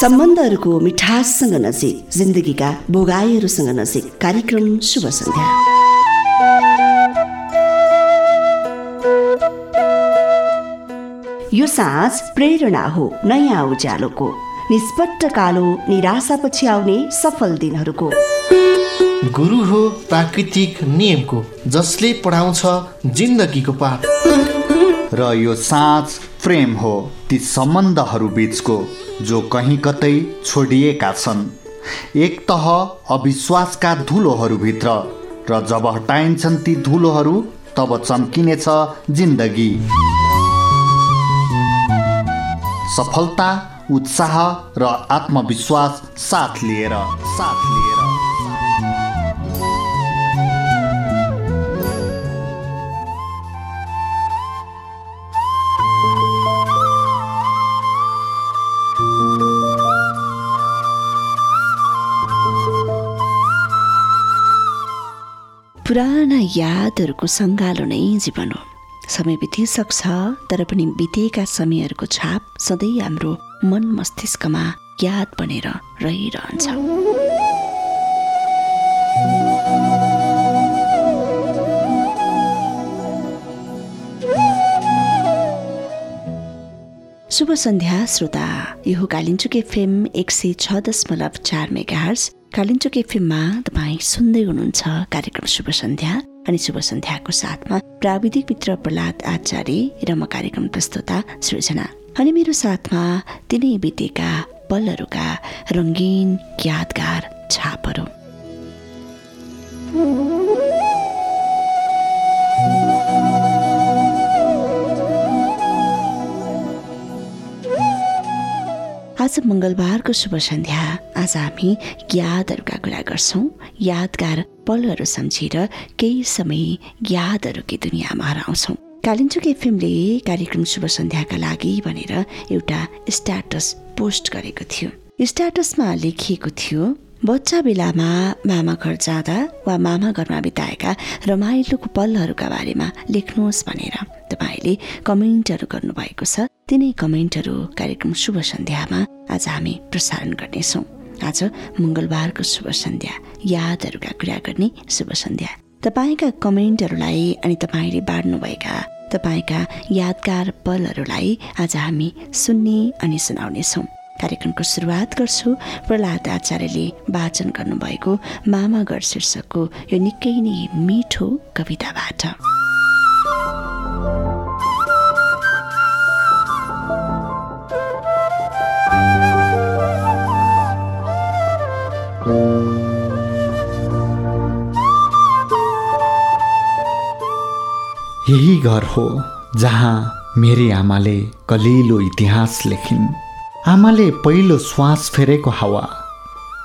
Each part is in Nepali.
सम्बन्धहरूको मिठाससँग नजिक जिन्दगीका भोगाईहरूसँग नजिक कार्यक्रम शुभ सन्ध्या। यो साँझ प्रेरणा हो नयाँ उज्यालोको। निष्पट्ट कालो निराशापछि आउने सफल दिनहरूको। गुरु हो प्राकृतिक नियमको जसले पढाउँछ जिन्दगीको पाठ। र यो साँझ प्रेम हो ती सम्बन्धहरू बिचको जो कहीँ कतै छोडिएका छन्। एक तह अविश्वासका धुलोहरूभित्र र जब हटाइन्छन् ती धुलोहरू तब चम्किनेछ जिन्दगी। सफलता उत्साह र आत्मविश्वास साथ लिएर साथ लिएर। पुराना यादहरूको सङ्गालो नै जीवन हो। समय बितिसक्छ तर पनि बितेका समयहरूको छाप सधैँ हाम्रो मन मस्तिष्कमा याद बनेर रहिरहन्छ। शुभ सन्ध्या श्रोता। यो कालिन्चुके फिल्म एक सय छ दशमलव चार मेगा हर्स कालिन्चोक एफएममा तपाईँ सुन्दै हुनुहुन्छ कार्यक्रम शुभ सन्ध्या अनि शुभ सन्ध्याको साथमा प्राविधिक मित्र प्रहलाद आचार्य र म कार्यक्रम प्रस्तुता सृजना। अनि मेरो साथमा तिनै बितेका पलहरूका रङ्गीन यादगार छापहरू। आज मङ्गलबारको शुभ सन्ध्या। आज हामी यादहरूका कुरा गर्छौँ। यादगार पलहरू सम्झेर केही समय यादहरूकै दुनियाँमा हराउँछौँ कालिम्चोक एफएमले कार्यक्रम शुभ सन्ध्याका लागि भनेर एउटा स्ट्याटस पोस्ट गरेको थियो। स्ट्याटसमा लेखिएको थियो बच्चा बेलामा मामा घर जाँदा वा मामा घरमा बिताएका रमाइलोको पलहरूका बारेमा लेख्नुहोस् भनेर। तपाईँले कमेन्टहरू गर्नुभएको छ। तिनै कमेन्टहरू कार्यक्रम शुभ सन्ध्यामा आज हामी प्रसारण गर्नेछौँ। आज मङ्गलबारको शुभ सन्ध्या। यादहरूका कुरा गर्ने शुभ सन्ध्या। तपाईँका कमेन्टहरूलाई अनि तपाईँले बाँड्नुभएका तपाईँका यादगार पलहरूलाई आज हामी सुन्ने अनि सुनाउनेछौँ। कार्यक्रमको सुरुवात गर्छु। प्रहलाद आचार्यले वाचन गर्नुभएको मामागढ शीर्षकको यो निकै नै मिठो कविताबाट। यही घर हो जहाँ मेरी आमाले कलिलो इतिहास लेखिन्। आमाले पहिलो श्वास फेरेको हावा।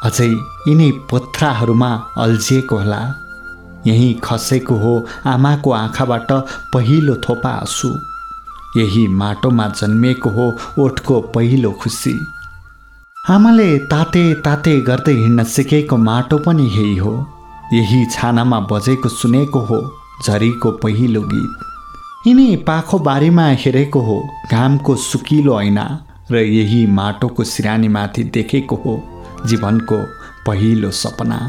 अझै यिनै पथराहरूमा अल्झिएको होला। यहीँ खसेको हो आमाको आँखाबाट पहिलो थोपा आँसु। यही माटोमा जन्मिएको हो ओठको पहिलो खुसी। आमाले ताते ताते गर्दै हिँड्न सिकेको माटो पनि यही हो। यही छानामा बजेको सुनेको हो झरीको पहिलो गीत। यिनै पाखो बारीमा हेरेको हो घामको सुकिलो ऐना र यही माटोको सिरानीमाथि देखेको हो जीवनको पहिलो सपना।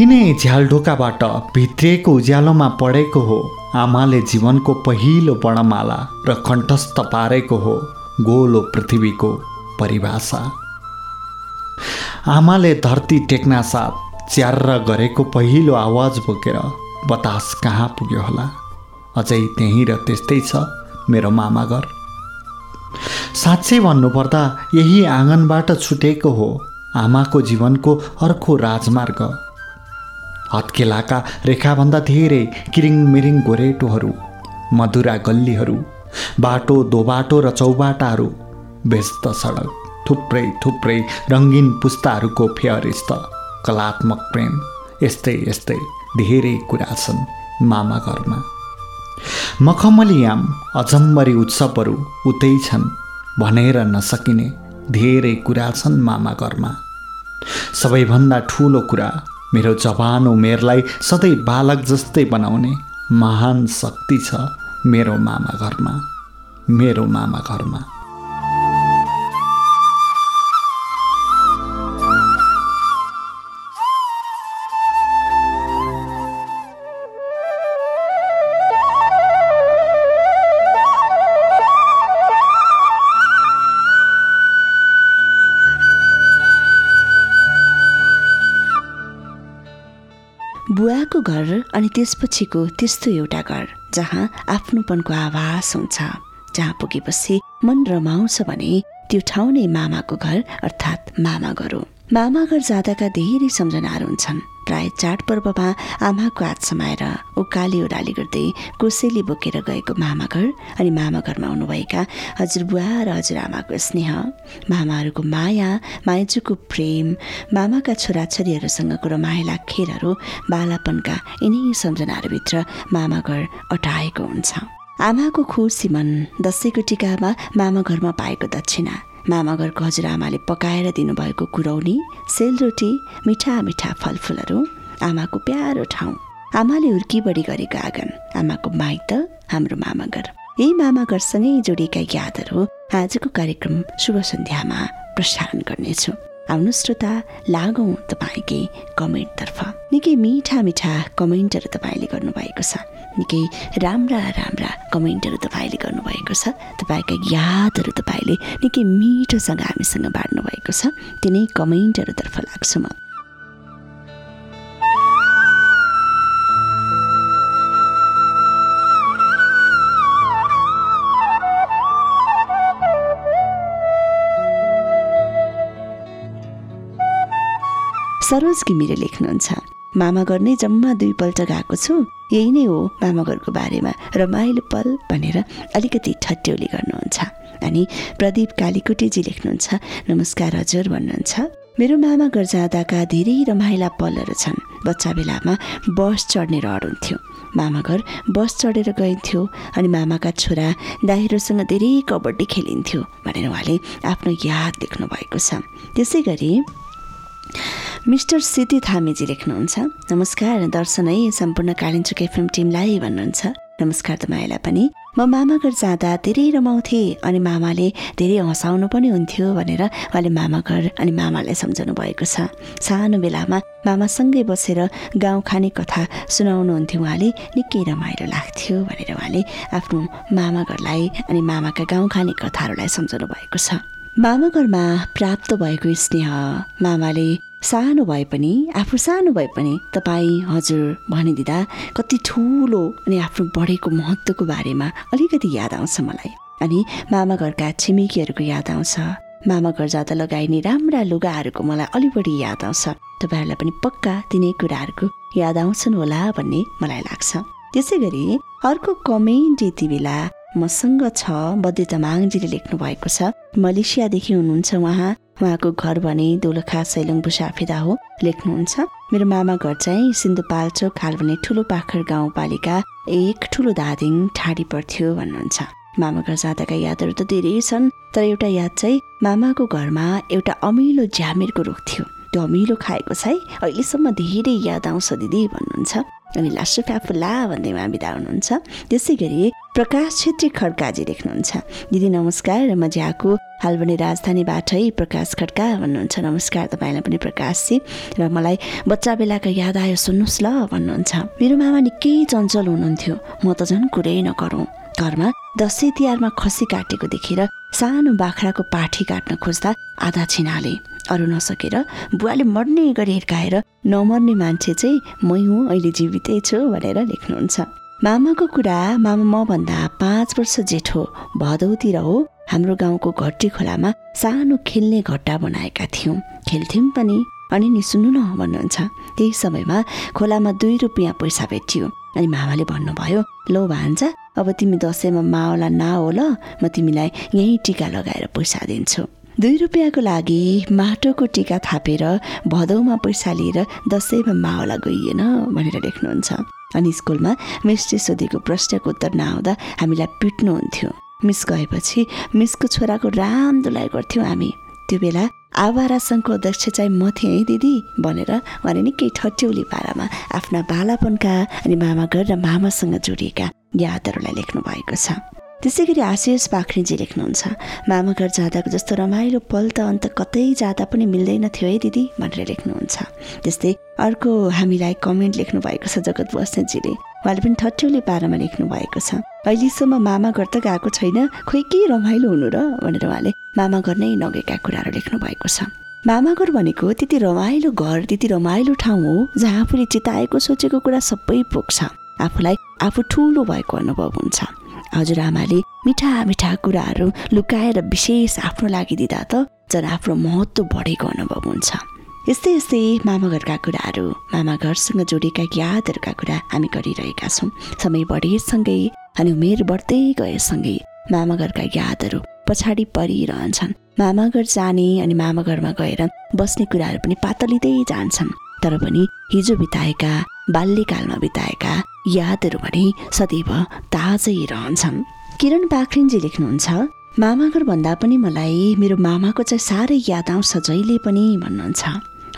यिनै झ्यालढोकाबाट भित्रिएको उज्यालोमा पढेको हो आमाले जीवनको पहिलो वर्णमाला र कण्ठस्थ पारेको हो गोलो पृथ्वीको परिभाषा। आमाले धरती टेक्ना साथ च्यार्र गरेको पहिलो आवाज बोकेर बतास कहाँ पुग्यो होला? अझै त्यहीँ र त्यस्तै छ मेरो मामा घर साँच्चै भन्नुपर्दा यही आँगनबाट छुटेको हो आमाको जीवनको अर्को राजमार्ग। हत्केलाका रेखाभन्दा धेरै किरिङमिरिङ गोरेटोहरू मधुरा गल्लीहरू बाटो दोबाटो र चौबाटाहरू व्यस्त सडक थुप्रै थुप्रै रङ्गिन पुस्ताहरूको फेयरिस्त कलात्मक प्रेम यस्तै यस्तै धेरै कुरा छन् मामा घरमा। मखमलियाम अजम्बरी उत्सवहरू उतै छन् भनेर नसकिने धेरै कुरा छन् मामा घरमा। सबैभन्दा ठुलो कुरा मेरो जवान उमेरलाई सधैँ बालक जस्तै बनाउने महान शक्ति छ मेरो मामा घरमा मेरो मामा घरमा। त्यसपछिको त्यस्तो एउटा घर जहाँ आफ्नोपनको आभास हुन्छ जहाँ पुगेपछि मन रमाउँछ भने त्यो ठाउँ नै मामाको घर अर्थात् मामा घर हो। मामा घर जाँदाका धेरै सम्झनाहरू हुन्छन्। प्राय चाडपर्वमा आमाको हात समाएर उकाली ओह्राली गर्दै कोसेली बोकेर गएको मामा घर अनि मामा घरमा हुनुभएका हजुरबुवा र हजुरआमाको स्नेह। मामाहरूको माया माइजूको प्रेम मामाका छोराछोरीहरूसँगको रमाइला खेलहरू बालापनका यिनै सम्झनाहरूभित्र मामा घर अटाएको हुन्छ। आमाको खुसी मन दसैँको टिकामा मामा घरमा पाएको दक्षिणा। मामा घरको हजुरआमाले पकाएर दिनुभएको कुरौनी सेलरोटी मिठा मिठा फलफुलहरू आमाको प्यारो ठाउँ। आमाले हुर्की बढी गरेको आँगन आमाको माइत हाम्रो मामा घर यही मामा घरसँगै जोडिएका यादहरू आजको कार्यक्रम शुभ सन्ध्यामा प्रसारण गर्नेछु। आउनु श्रोता लागौँ तपाईँकै कमेन्टतर्फ। निकै मिठा मिठा कमेन्टहरू तपाईँले गर्नुभएको छ। निकै राम्रा राम्रा कमेन्टहरू तपाईँले गर्नुभएको छ। तपाईँका यादहरू तपाईँले निकै मिठोसँग हामीसँग बाँड्नु भएको छ। तिनै कमेन्टहरूतर्फ लाग्छु म। सरोज घिमिरे लेख्नुहुन्छ। मामा घर नै जम्मा दुईपल्ट गएको छु। यही नै हो मामा घरको बारेमा रमाइलो पल भनेर अलिकति ठट्यौली गर्नुहुन्छ। अनि प्रदीप कालीकोटेजी लेख्नुहुन्छ नमस्कार हजुर भन्नुहुन्छ। मेरो मामा घर जाँदाका धेरै रमाइला पलहरू छन्। बच्चा बेलामा बस चढ्ने रहर हुन्थ्यो। मामा घर बस चढेर गइन्थ्यो अनि मामाका छोरा दाइहरूसँग धेरै कबड्डी खेलिन्थ्यो भनेर उहाँले आफ्नो याद लेख्नु भएको छ। त्यसै गरी मिस्टर सिति थामेजी लेख्नुहुन्छ। नमस्कार दर्शन है सम्पूर्ण कालिम्चोक एफएम टिमलाई भन्नुहुन्छ। नमस्कार तपाईँलाई पनि। म मामा घर जाँदा धेरै रमाउँथेँ अनि मामाले धेरै हँसाउनु पनि हुन्थ्यो भनेर उहाँले मामा घर अनि मामालाई सम्झाउनु भएको छ। सानो बेलामा मामासँगै बसेर गाउँ खाने कथा सुनाउनुहुन्थ्यो उहाँले। निकै रमाइलो लाग्थ्यो भनेर उहाँले आफ्नो मामा घरलाई अनि मामाका गाउँ खाने कथाहरूलाई सम्झाउनु भएको छ। मामा घरमा प्राप्त भएको स्नेह मामाले सानो भए पनि आफू सानो भए पनि तपाईँ हजुर भनिदिँदा कति ठुलो अनि आफ्नो बढेको महत्त्वको बारेमा अलिकति याद आउँछ मलाई। अनि मामा घरका छिमेकीहरूको याद आउँछ। मामा घर जाँदा लगाइने राम्रा लुगाहरूको मलाई अलि बढी याद आउँछ। तपाईँहरूलाई पनि पक्का तिनै कुराहरूको याद आउँछन् होला भन्ने मलाई लाग्छ। त्यसै गरी अर्को कमेन्ट यति बेला मसँग छ बद्य तामाङजीले लेख्नु भएको छ। मलेसियादेखि हुनुहुन्छ उहाँ। उहाँको घर भने दोलखा सैलङ बुसाफिदा हो। लेख्नुहुन्छ मेरो मामा घर चाहिँ सिन्धुपाल्चोक हाल भने ठुलो पाखर गाउँपालिका एक ठुलो धादिङ ठाडी पर्थ्यो भन्नुहुन्छ। मामा घर जाँदाका यादहरू त धेरै छन् तर एउटा याद चाहिँ मामाको घरमा एउटा अमिलो ज्यामिरको रुख थियो। त्यो अमिलो खाएको चाहिँ अहिलेसम्म धेरै याद आउँछ दिदी भन्नुहुन्छ। अनि लासु फ्याफुल्ला भन्दै उहाँ बिदा हुनुहुन्छ। त्यसै गरी प्रकाश छेत्री खड्काजी लेख्नुहुन्छ। दिदी नमस्कार म ज्याको हाल भने राजधानीबाटै प्रकाश खड्का भन्नुहुन्छ। नमस्कार तपाईँलाई पनि प्रकाशजी। र मलाई बच्चा बेलाका याद आयो सुन्नुहोस् ल भन्नुहुन्छ। मेरो मामा निकै चञ्चल हुनुहुन्थ्यो। म त झन् कुरै नगरौँ। घरमा दसैँ तिहारमा खसी काटेको देखेर सानो बाख्राको पाठी काट्न खोज्दा आधा छिनाले। अरू नसकेर बुवाले मर्ने गरी हिर्काएर नमर्ने मान्छे चाहिँ मै हुँ अहिले जीवितै छु भनेर लेख्नुहुन्छ। मामाको कुरा मामा मभन्दा पाँच वर्ष जेठो भदौतिर हो। हाम्रो गाउँको घट्टी खोलामा सानो खेल्ने घट्टा बनाएका थियौँ। खेल्थ्यौँ पनि। अनि नि सुन्नु न भन्नुहुन्छ। त्यही समयमा खोलामा दुई रुपियाँ पैसा भेटियो। अनि मामाले भन्नुभयो लो भान्जा अब तिमी दसैँमा माओला ल म तिमीलाई यहीँ टिका लगाएर पैसा दिन्छु। दुई रुपियाँको लागि माटोको टिका थापेर भदौमा पैसा लिएर दसैँमा माओला गइएन भनेर लेख्नुहुन्छ। अनि स्कुलमा मिसले सोधेको प्रश्नको उत्तर नआउँदा हामीलाई पिट्नुहुन्थ्यो। मिस गएपछि मिसको छोराको राम दुलाइ गर्थ्यौँ हामी। त्यो बेला आवारा सङ्घको अध्यक्ष चाहिँ म थिएँ है दिदी भनेर उहाँले निकै ठट्यौली पारामा आफ्ना बालापनका अनि मामा घर र मामासँग जोडिएका यादहरूलाई लेख्नु भएको छ। त्यसै गरी आशिष पाखरिजी लेख्नुहुन्छ मामा घर जाँदाको जस्तो रमाइलो पल त अन्त कतै जाँदा पनि मिल्दैन थियो है दिदी भनेर लेख्नुहुन्छ। त्यस्तै अर्को हामीलाई कमेन्ट लेख्नु भएको छ जगत बस्नेतजीले उहाँले पनि ठट्यौली पारामा लेख्नु भएको छ। अहिलेसम्म मामा घर त गएको छैन खोइ के रमाइलो हुनु र? भनेर उहाँले मामा घर नै नगएका कुराहरू लेख्नु भएको छ। मामा घर भनेको त्यति रमाइलो घर त्यति रमाइलो ठाउँ हो जहाँ आफूले चिताएको सोचेको कुरा सबै पुग्छ। आफूलाई आफू ठुलो भएको अनुभव हुन्छ। हजुरआमाले मिठा मिठा कुराहरू लुकाएर विशेष आफ्नो लागि दिँदा त झन् आफ्नो महत्त्व बढेको अनुभव हुन्छ। यस्तै यस्तै मामा घरका कुराहरू मामा घरसँग जोडेका यादहरूका कुरा हामी गरिरहेका छौँ। समय बढेसँगै अनि उमेर बढ्दै गएसँगै मामा घरका यादहरू पछाडि परिरहन्छन्। मामा घर जाने अनि मामा घरमा गएर बस्ने कुराहरू पनि पातलिँदै जान्छन्। तर पनि हिजो बिताएका बाल्यकालमा बिताएका यादहरू भने सदैव ताजै रहन्छन्। किरण पाखरिनजी लेख्नुहुन्छ मामा घर भन्दा पनि मलाई मेरो मामाको चाहिँ साह्रै याद आउँछ जहिले पनि भन्नुहुन्छ।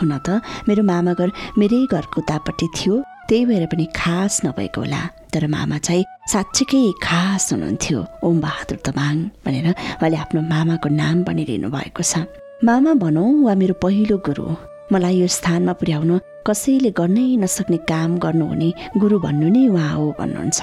हुन त मेरो मामा घर मेरै घरको तापट्टि थियो त्यही भएर पनि खास नभएको होला। तर मामा चाहिँ साँच्चीकै खास हुनुहुन्थ्यो ओम बहादुर तमाङ भनेर उहाँले आफ्नो मामाको नाम पनि लिनुभएको छ। मामा भनौँ वा मेरो पहिलो गुरु मलाई यो स्थानमा पुर्याउन कसैले गर्नै नसक्ने काम गर्नुहुने गुरु भन्नु नै उहाँ हो भन्नुहुन्छ।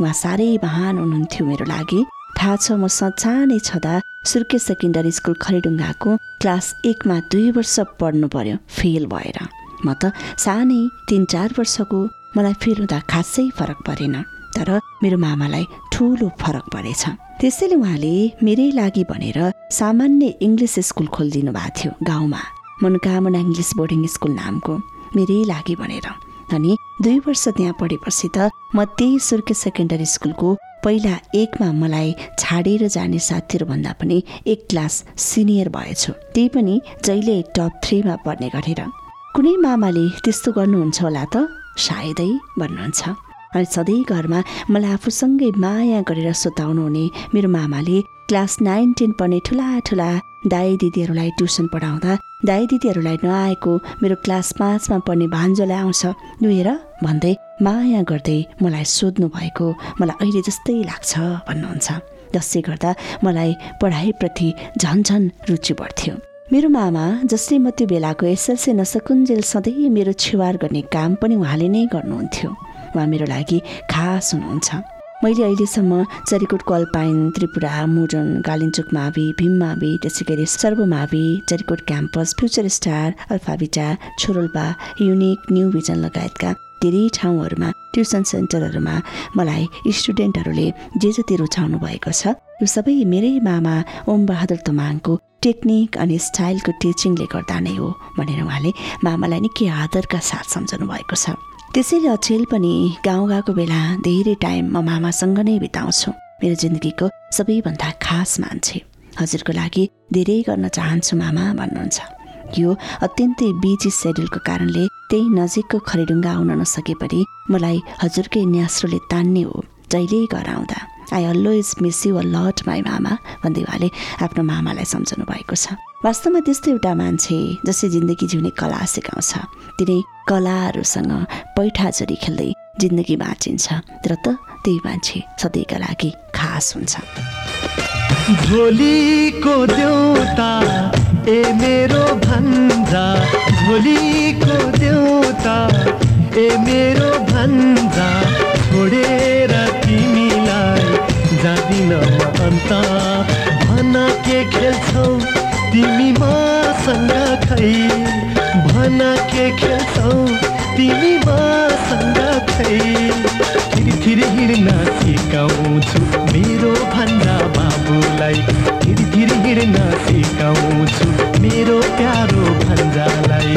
उहाँ साह्रै महान हुनुहुन्थ्यो मेरो लागि। थाहा छ म सचानै छँदा सुर्के सेकेन्डरी स्कुल खरिडुङ्गाको क्लास एकमा दुई वर्ष पढ्नु पर्यो फेल भएर। म त सानै तिन चार वर्षको मलाई फेल हुँदा खासै फरक परेन तर मेरो मामालाई ठुलो फरक परेछ। त्यसैले उहाँले मेरै लागि भनेर सामान्य इङ्ग्लिस स्कुल खोलिदिनु भएको थियो गाउँमा। मनोकामना इङ्ग्लिस बोर्डिङ स्कुल नामको। मेरै लागि भनेर। अनि दुई वर्ष त्यहाँ पढेपछि त म त्यही सुर्के सेकेन्डरी स्कुलको पहिला एकमा मलाई छाडेर जाने साथीहरूभन्दा पनि एक क्लास सिनियर भएछु। त्यही पनि जहिले टप थ्रीमा पढ्ने गरेर। कुनै मामाले त्यस्तो गर्नुहुन्छ होला त? सायदै भन्नुहुन्छ। अनि सधैँ घरमा मलाई आफूसँगै माया गरेर सुताउनु हुने मेरो मामाले क्लास नाइन टेन पढ्ने ठुला ठुला दाई दिदीहरूलाई ट्युसन पढाउँदा दाई दिदीहरूलाई नआएको मेरो क्लास पाँचमा पढ्ने भान्जोलाई आउँछ। हेर भन्दै माया गर्दै मलाई सोध्नु भएको मलाई अहिले जस्तै लाग्छ भन्नुहुन्छ। जसले गर्दा मलाई पढाइप्रति झन् झन् रुचि बढ्थ्यो। मेरो मामा जसले म त्यो बेलाको एसएलसी नसकुन्जेल सधैँ मेरो छेवार गर्ने काम पनि उहाँले नै गर्नुहुन्थ्यो। उहाँ मेरो लागि खास हुनुहुन्छ। मैले अहिलेसम्म चरिकोट कलपाइन त्रिपुरा मुडन गालिन्चोक मावि भीम मावि त्यसै गरी सर्वमावि Charikot campus future star alpha beta Chhorolpa unique new vision लगायतका धेरै ठाउँहरूमा ट्युसन सेन्टरहरूमा मलाई स्टुडेन्टहरूले जे जति रुचाउनु भएको छ यो सबै मेरै मामा ओम बहादुर तमाङको टेक्निक अनि स्टाइलको टिचिङले गर्दा नै हो भनेर उहाँले मामालाई निकै आदरका साथ सम्झाउनु भएको छ। त्यसैले अचेल पनि गाउँ गएको बेला धेरै टाइम म मामासँग नै बिताउँछु। मेरो जिन्दगीको सबैभन्दा खास मान्छे। हजुरको लागि धेरै गर्न चाहन्छु मामा भन्नुहुन्छ। यो अत्यन्तै बिजी सेड्युलको कारणले त्यही नजिकको खरिडुङ्गा आउन नसके पनि मलाई हजुरकै न्यास्रोले तान्ने हो जहिले घर आउँदा। I always miss you a lot my mama भन्दै उहाँले आफ्नो मामालाई सम्झाउनु भएको छ। वास्तवमा त्यस्तो एउटा मान्छे जसले जिन्दगी जिउने कला सिकाउँछ। तिनै कलाहरूसँग पैठाचोरी खेल्दै जिन्दगी बाँचिन्छ। तर त त्यही मान्छे सधैँका लागि खास हुन्छ। भोलिको देउता ए मेरो भन्जा। भोलिको देउता ए मेरो भन्जा। छोडेर तिमीलाई जाँदिन अन्त। भन के तिमी मसँग खै भन के खेल्छौ? तिमी मसँग खै थिरी हिँड्न सिकाउँछु मेरो भन्दा बाबुलाई। थिरी थिरी हिँड्न सिकाउँछु मेरो प्यारो भन्जालाई।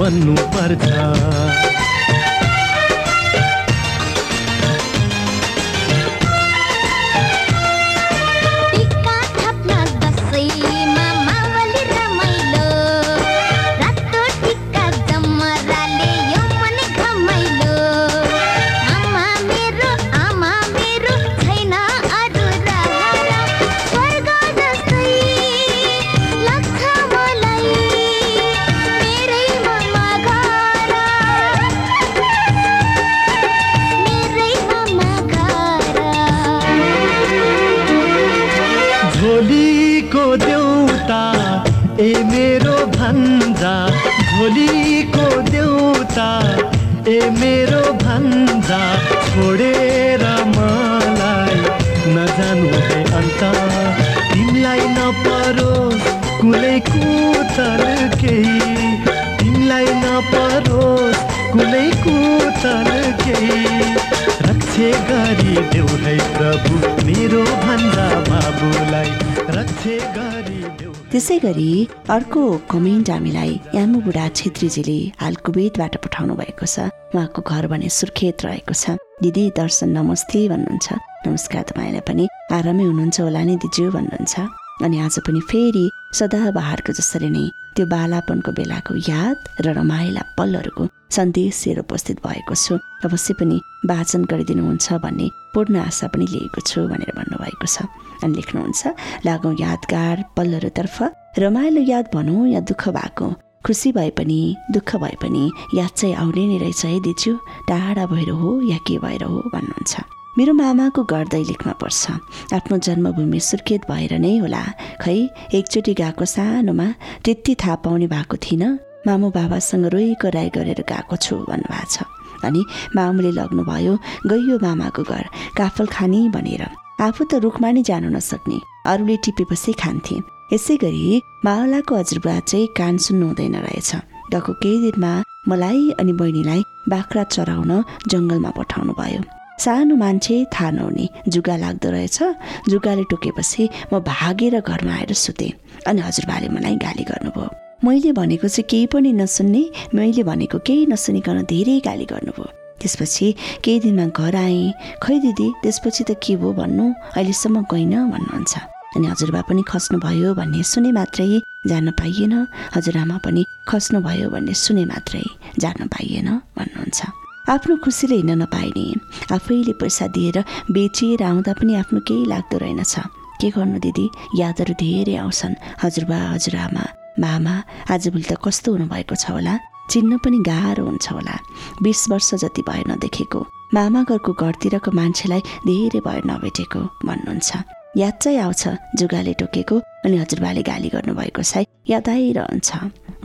मान्छे त्यसै गरी अर्को कमेन्ट हामीलाई यामु बुढा छेत्रीजीले हाल कुवेतबाट पठाउनु भएको छ। उहाँको घर भने सुर्खेत रहेको छ। दिदी दर्शन नमस्ते भन्नुहुन्छ। नमस्कार तपाईँलाई पनि। आरामै हुनुहुन्छ होला नि दिजु भन्नुहुन्छ। अनि आज पनि फेरि सदाबहारको जसरी नै त्यो बालापनको बेलाको याद र रमाइला पलहरूको सन्देश लिएर उपस्थित भएको छु। अवश्य पनि वाचन गरिदिनुहुन्छ भन्ने पूर्ण आशा पनि लिएको छु भनेर भन्नुभएको छ। अनि लेख्नुहुन्छ लागौँ यादगार पलहरूतर्फ रमाइलो याद भनौँ या दुःख भएको? खुसी भए पनि दुःख भए पनि याद चाहिँ आउने नै रहेछ है दिजु टाढा भएर हो या के भएर हो? भन्नुहुन्छ। मेरो मामाको घर दैलेखमा पर्छ। आफ्नो जन्मभूमि सुर्खेत भएर नै होला। खै एकचोटि गएको सानोमा त्यति थाहा पाउने भएको थिइनँ। मामु बाबासँग रोएको राई गरेर गएको छु भन्नुभएको छ। अनि मामुले लग्नुभयो गइयो मामाको घर काफल खाने भनेर। आफू त रुखमा नै जानु नसक्ने अरूले टिपेपछि खान्थे। यसै गरी मावलाको हजुरबा चाहिँ कान सुन्नु हुँदैन रहेछ। गएको केही दिनमा मलाई अनि बहिनीलाई बाख्रा चराउन जङ्गलमा पठाउनु भयो सानो मान्छे थाहा नहुने जुगा लाग्दो रहेछ। जुगाले टोकेपछि म भागेर घरमा आएर सुतेँ अनि हजुरबाले मलाई गाली गर्नुभयो। मैले भनेको चाहिँ केही पनि नसुन्ने मैले भनेको केही नसुनिकन धेरै गाली गर्नुभयो। त्यसपछि केही दिनमा घर आएँ। खै दिदी त्यसपछि त के भयो भन्नु? अहिलेसम्म गइनँ भन्नुहुन्छ। अनि हजुरबा पनि खस्नुभयो भन्ने सुने मात्रै जान पाइएन। हजुरआमा पनि खस्नुभयो भन्ने सुने मात्रै जान पाइएन भन्नुहुन्छ। आफ्नो खुसीले हिँड्न नपाइने आफैले पैसा दिएर बेचिएर आउँदा पनि आफ्नो केही लाग्दो रहेनछ। के गर्नु दिदी? यादहरू धेरै आउँछन्। हजुरबा हजुरआमा मामा आजभोलि त कस्तो हुनुभएको छ होला? चिन्न पनि गाह्रो हुन्छ होला। बिस वर्ष जति भयो नदेखेको मामा घरको घरतिरको मान्छेलाई धेरै भयो नभेटेको भन्नुहुन्छ। याद चाहिँ आउँछ। जुगाले टोकेको अनि हजुरबाले गाली गर्नुभएको सायद याद आइरहन्छ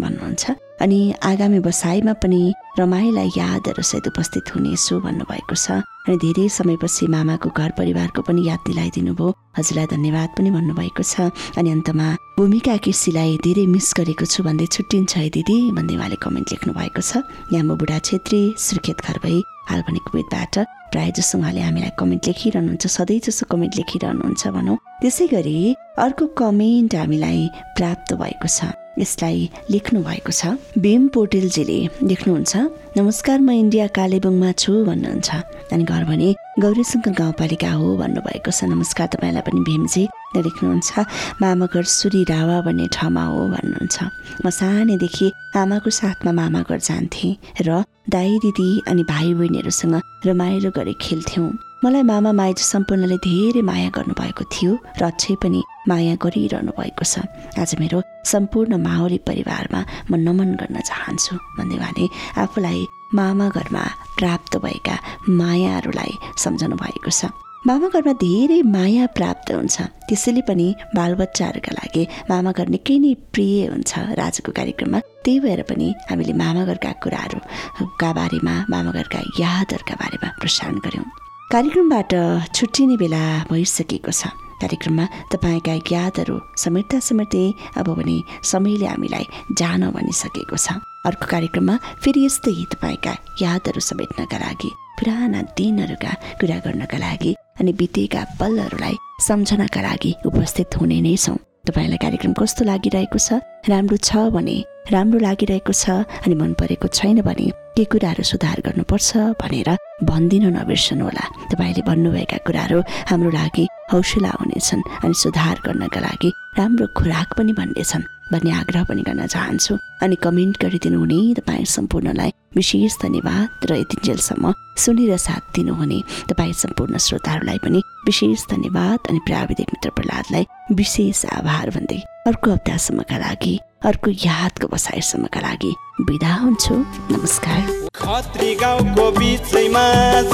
भन्नुहुन्छ। अनि आगामी बसाइमा पनि रमाइला यादहरू सहित उपस्थित हुनेछु भन्नुभएको छ। अनि धेरै समयपछि मामाको घर परिवारको पनि याद दिलाइदिनु भयो हजुरलाई धन्यवाद पनि भन्नुभएको छ। अनि अन्तमा भूमिका केसीलाई धेरै मिस गरेको छु भन्दै छुट्टिन्छ है दिदी भन्दै उहाँले कमेन्ट लेख्नु भएको छ यामो बुढा छेत्री सुर्खेत घर भई हाल भने कुवेतबाट प्रायः जसो उहाँले हामीलाई कमेन्ट लेखिरहनुहुन्छ सधैँ जसो कमेन्ट लेखिरहनुहुन्छ भनौँ। त्यसै गरी अर्को कमेन्ट हामीलाई प्राप्त भएको छ। यसलाई लेख्नु भएको छ। भीम पोटेलजीले लेख्नुहुन्छ नमस्कार म इन्डिया कालेबुङमा छु भन्नुहुन्छ। अनि घर भने गौरीशङ्कर गाउँपालिका हो भन्नुभएको छ। नमस्कार तपाईँलाई पनि भीमजी लेख्नुहुन्छ। मामाघर सुरी रावा भन्ने ठाउँमा हो भन्नुहुन्छ। म सानैदेखि आमाको साथमा मामाघर जान्थेँ र दाई दिदी अनि भाइ बहिनीहरूसँग रमाइलो गरी खेल्थ्यौँ। मलाई मामा माइजू सम्पूर्णले धेरै माया गर्नुभएको थियो र अझै पनि माया गरिरहनु भएको छ। आज मेरो सम्पूर्ण माओली परिवारमा म नमन गर्न चाहन्छु भन्दै उहाँले आफूलाई मामा घरमा प्राप्त भएका मायाहरूलाई सम्झाउनु भएको छ। मामा घरमा धेरै माया प्राप्त हुन्छ। त्यसैले पनि बालबच्चाहरूका लागि मामा घर निकै नै प्रिय हुन्छ। राजको कार्यक्रममा त्यही भएर पनि हामीले मामा घरका कुराहरूका बारेमा मामा घरका यादहरूका बारेमा प्रसारण गऱ्यौँ। कार्यक्रमबाट छुट्टिने बेला भइसकेको छ। कार्यक्रममा तपाईँका यादहरू समेट्दा समेट्दै अब भने समयले हामीलाई जान भनिसकेको छ। अर्को कार्यक्रममा फेरि यस्तै तपाईँका यादहरू समेट्नका लागि पुराना दिनहरूका कुरा गर्नका लागि अनि बितेका पलहरूलाई सम्झनका लागि उपस्थित हुने नै छौँ। तपाईँलाई कार्यक्रम कस्तो लागिरहेको छ? राम्रो छ भने राम्रो लागिरहेको छ अनि मन परेको छैन भने के कुराहरू सुधार गर्नुपर्छ भनेर भनिदिन नबिर्सनुहोला। तपाईँले भन्नुभएका कुराहरू हाम्रो लागि हौसला हुनेछन् अनि सुधार गर्नका लागि राम्रो खुराक पनि बन्नेछन् भन्ने आग्रह पनि गर्न चाहन्छु। अनि कमेन्ट गरिदिनु हुने तपाईँ सम्पूर्णलाई विशेष धन्यवाद र यतिन्जेलसम्म सुनेर साथ दिनुहुने तपाईँ सम्पूर्ण श्रोताहरूलाई पनि विशेष धन्यवाद अनि प्राविधिक मित्र प्रहलादलाई विशेष आभार भन्दै अर्को हप्तासम्मका लागि अर्को यादको बसाइसम्मका लागि बिदा हुन्छु। नमस्कार। खत्री गाउँको बिचैमा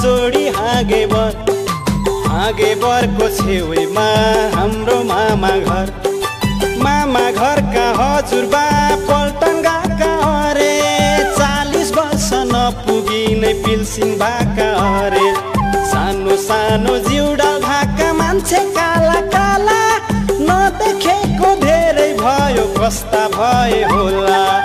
जोडी हागे बर हागे बरको छेउमा हाम्रो मामा घर। मामा घरका हजुरबा पल्टन गएका अरे चालिस वर्ष नपुगी नै पिल्सिङ भएका अरे सानो सानो जिउडा भएका मान्छे भयो कस्ता भए होला।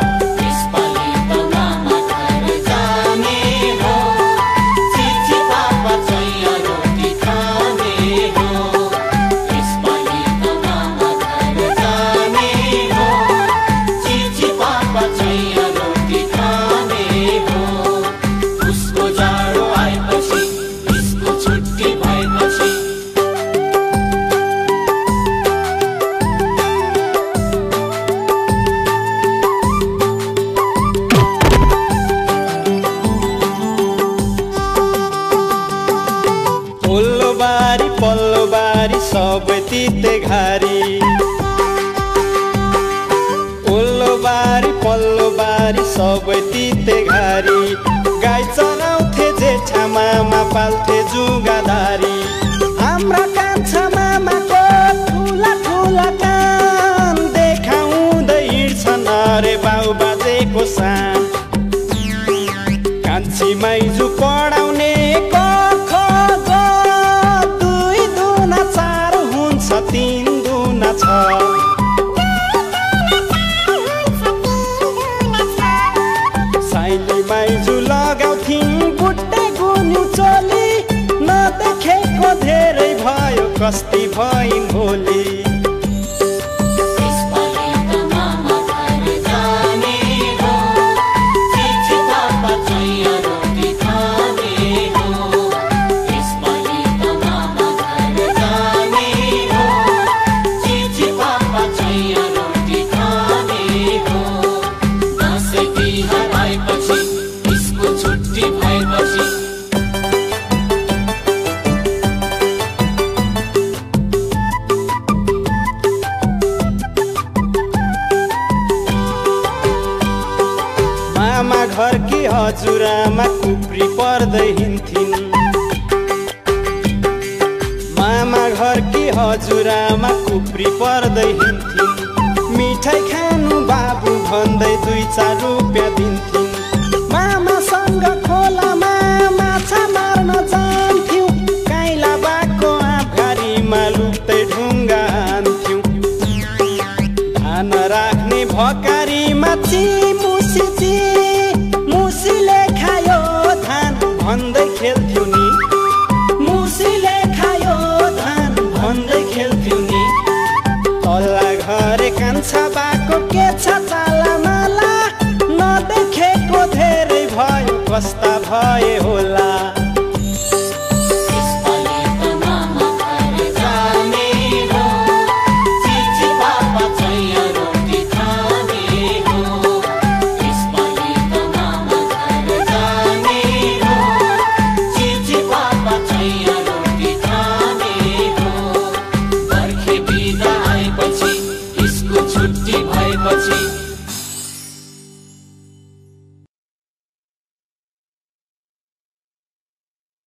कस्ती